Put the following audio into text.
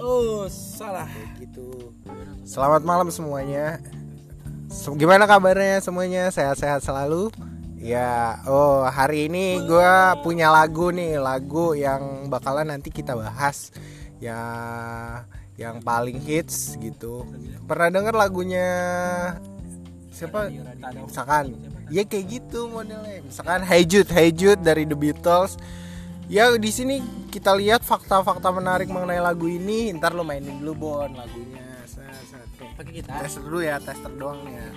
oh salah gitu selamat malam semuanya. Sem- gimana kabarnya semuanya? Sehat-sehat selalu? Ya oh hari ini gue punya lagu nih lagu yang bakalan nanti kita bahas. Ya yang paling hits gitu. Pernah denger lagunya siapa? Misalkan. Ya kayak gitu modelnya. Misalkan Hey Jude Hey Jude dari The Beatles ya di sini kita lihat fakta-fakta menarik mengenai lagu ini. Ntar lo mainin dulu bon lagunya. Pakai gitar. Tester dulu ya tester doang nih ya.